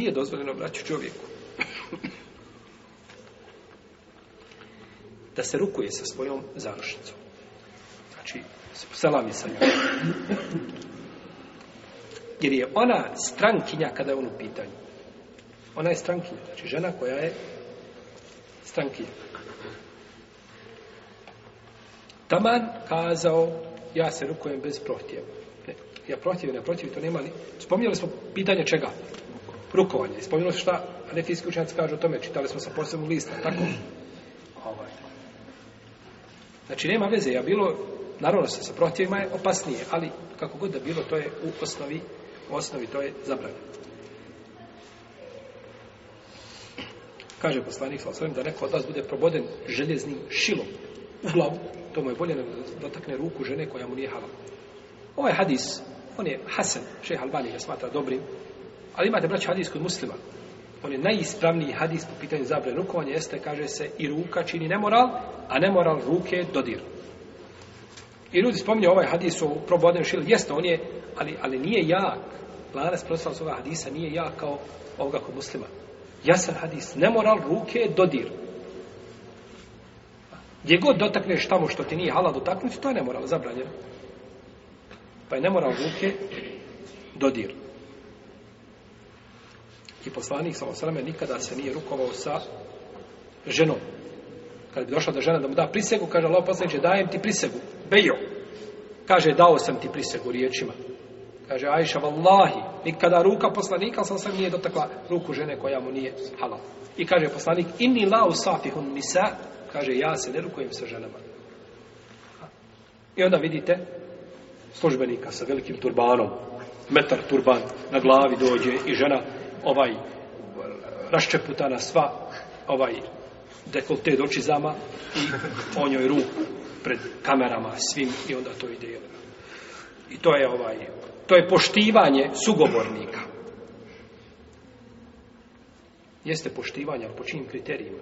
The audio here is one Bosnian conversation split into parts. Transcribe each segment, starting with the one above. Nije dozvoljeno braću čovjeku. da se rukuje sa svojom zarušnicom. Znači, se sa njom. Jer je ona strankinja kada je on u pitanju. Ona je strankinja, znači žena koja je strankinja. Taman kazao, ja se rukujem bez prohtjeva. Ja protiv, ne protiv, to nema ni... Spominjali smo pitanje čega? rukovanje. Spomenuo se šta anefijski učenjaci kažu o tome, čitali smo sa posebnog lista, tako? Ovaj. Znači, nema veze, ja bilo, naravno se sa protivima je opasnije, ali kako god da bilo, to je u osnovi, u osnovi to je zabranjeno. Kaže poslanik sa da neko od vas bude proboden željeznim šilom u glavu, to mu je bolje nego da dotakne ruku žene koja mu nije halal. Ovaj hadis, on je Hasan, šeh Albani ga smatra dobrim, ali imate braći hadis kod muslima. On je najispravniji hadis po pitanju zabrane rukovanja, jeste, kaže se, i ruka čini nemoral, a nemoral ruke dodir. I ljudi spominju ovaj hadis u probodnem šilu, jeste, on je, ali, ali nije jak. lanas proslava ovoga hadisa nije jak kao ovoga kod muslima. Jasan hadis, nemoral ruke dodir. Gdje god dotakneš tamo što ti nije halal dotaknuti, to je nemoral, zabranjeno. Pa je nemoral ruke dodir. I poslanik osrame nikada se nije rukovao sa ženom. Kad bi došla do žena da mu da prisegu, kaže Allah dajem ti prisegu. Bejo. Kaže, dao sam ti prisegu riječima. Kaže, Ajša, vallahi, nikada ruka poslanika sam sam nije dotakla ruku žene koja mu nije halal. I kaže poslanik, inni la usafihun nisa, kaže, ja se ne rukujem sa ženama. I onda vidite službenika sa velikim turbanom, metar turban na glavi dođe i žena ovaj raščeputana sva, ovaj dekolte zama i po njoj ruku pred kamerama svim i onda to ide. I to je ovaj, to je poštivanje sugovornika. Jeste poštivanje, ali po čijim kriterijima?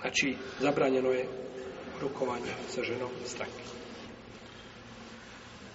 Znači, zabranjeno je rukovanje sa ženom stranke.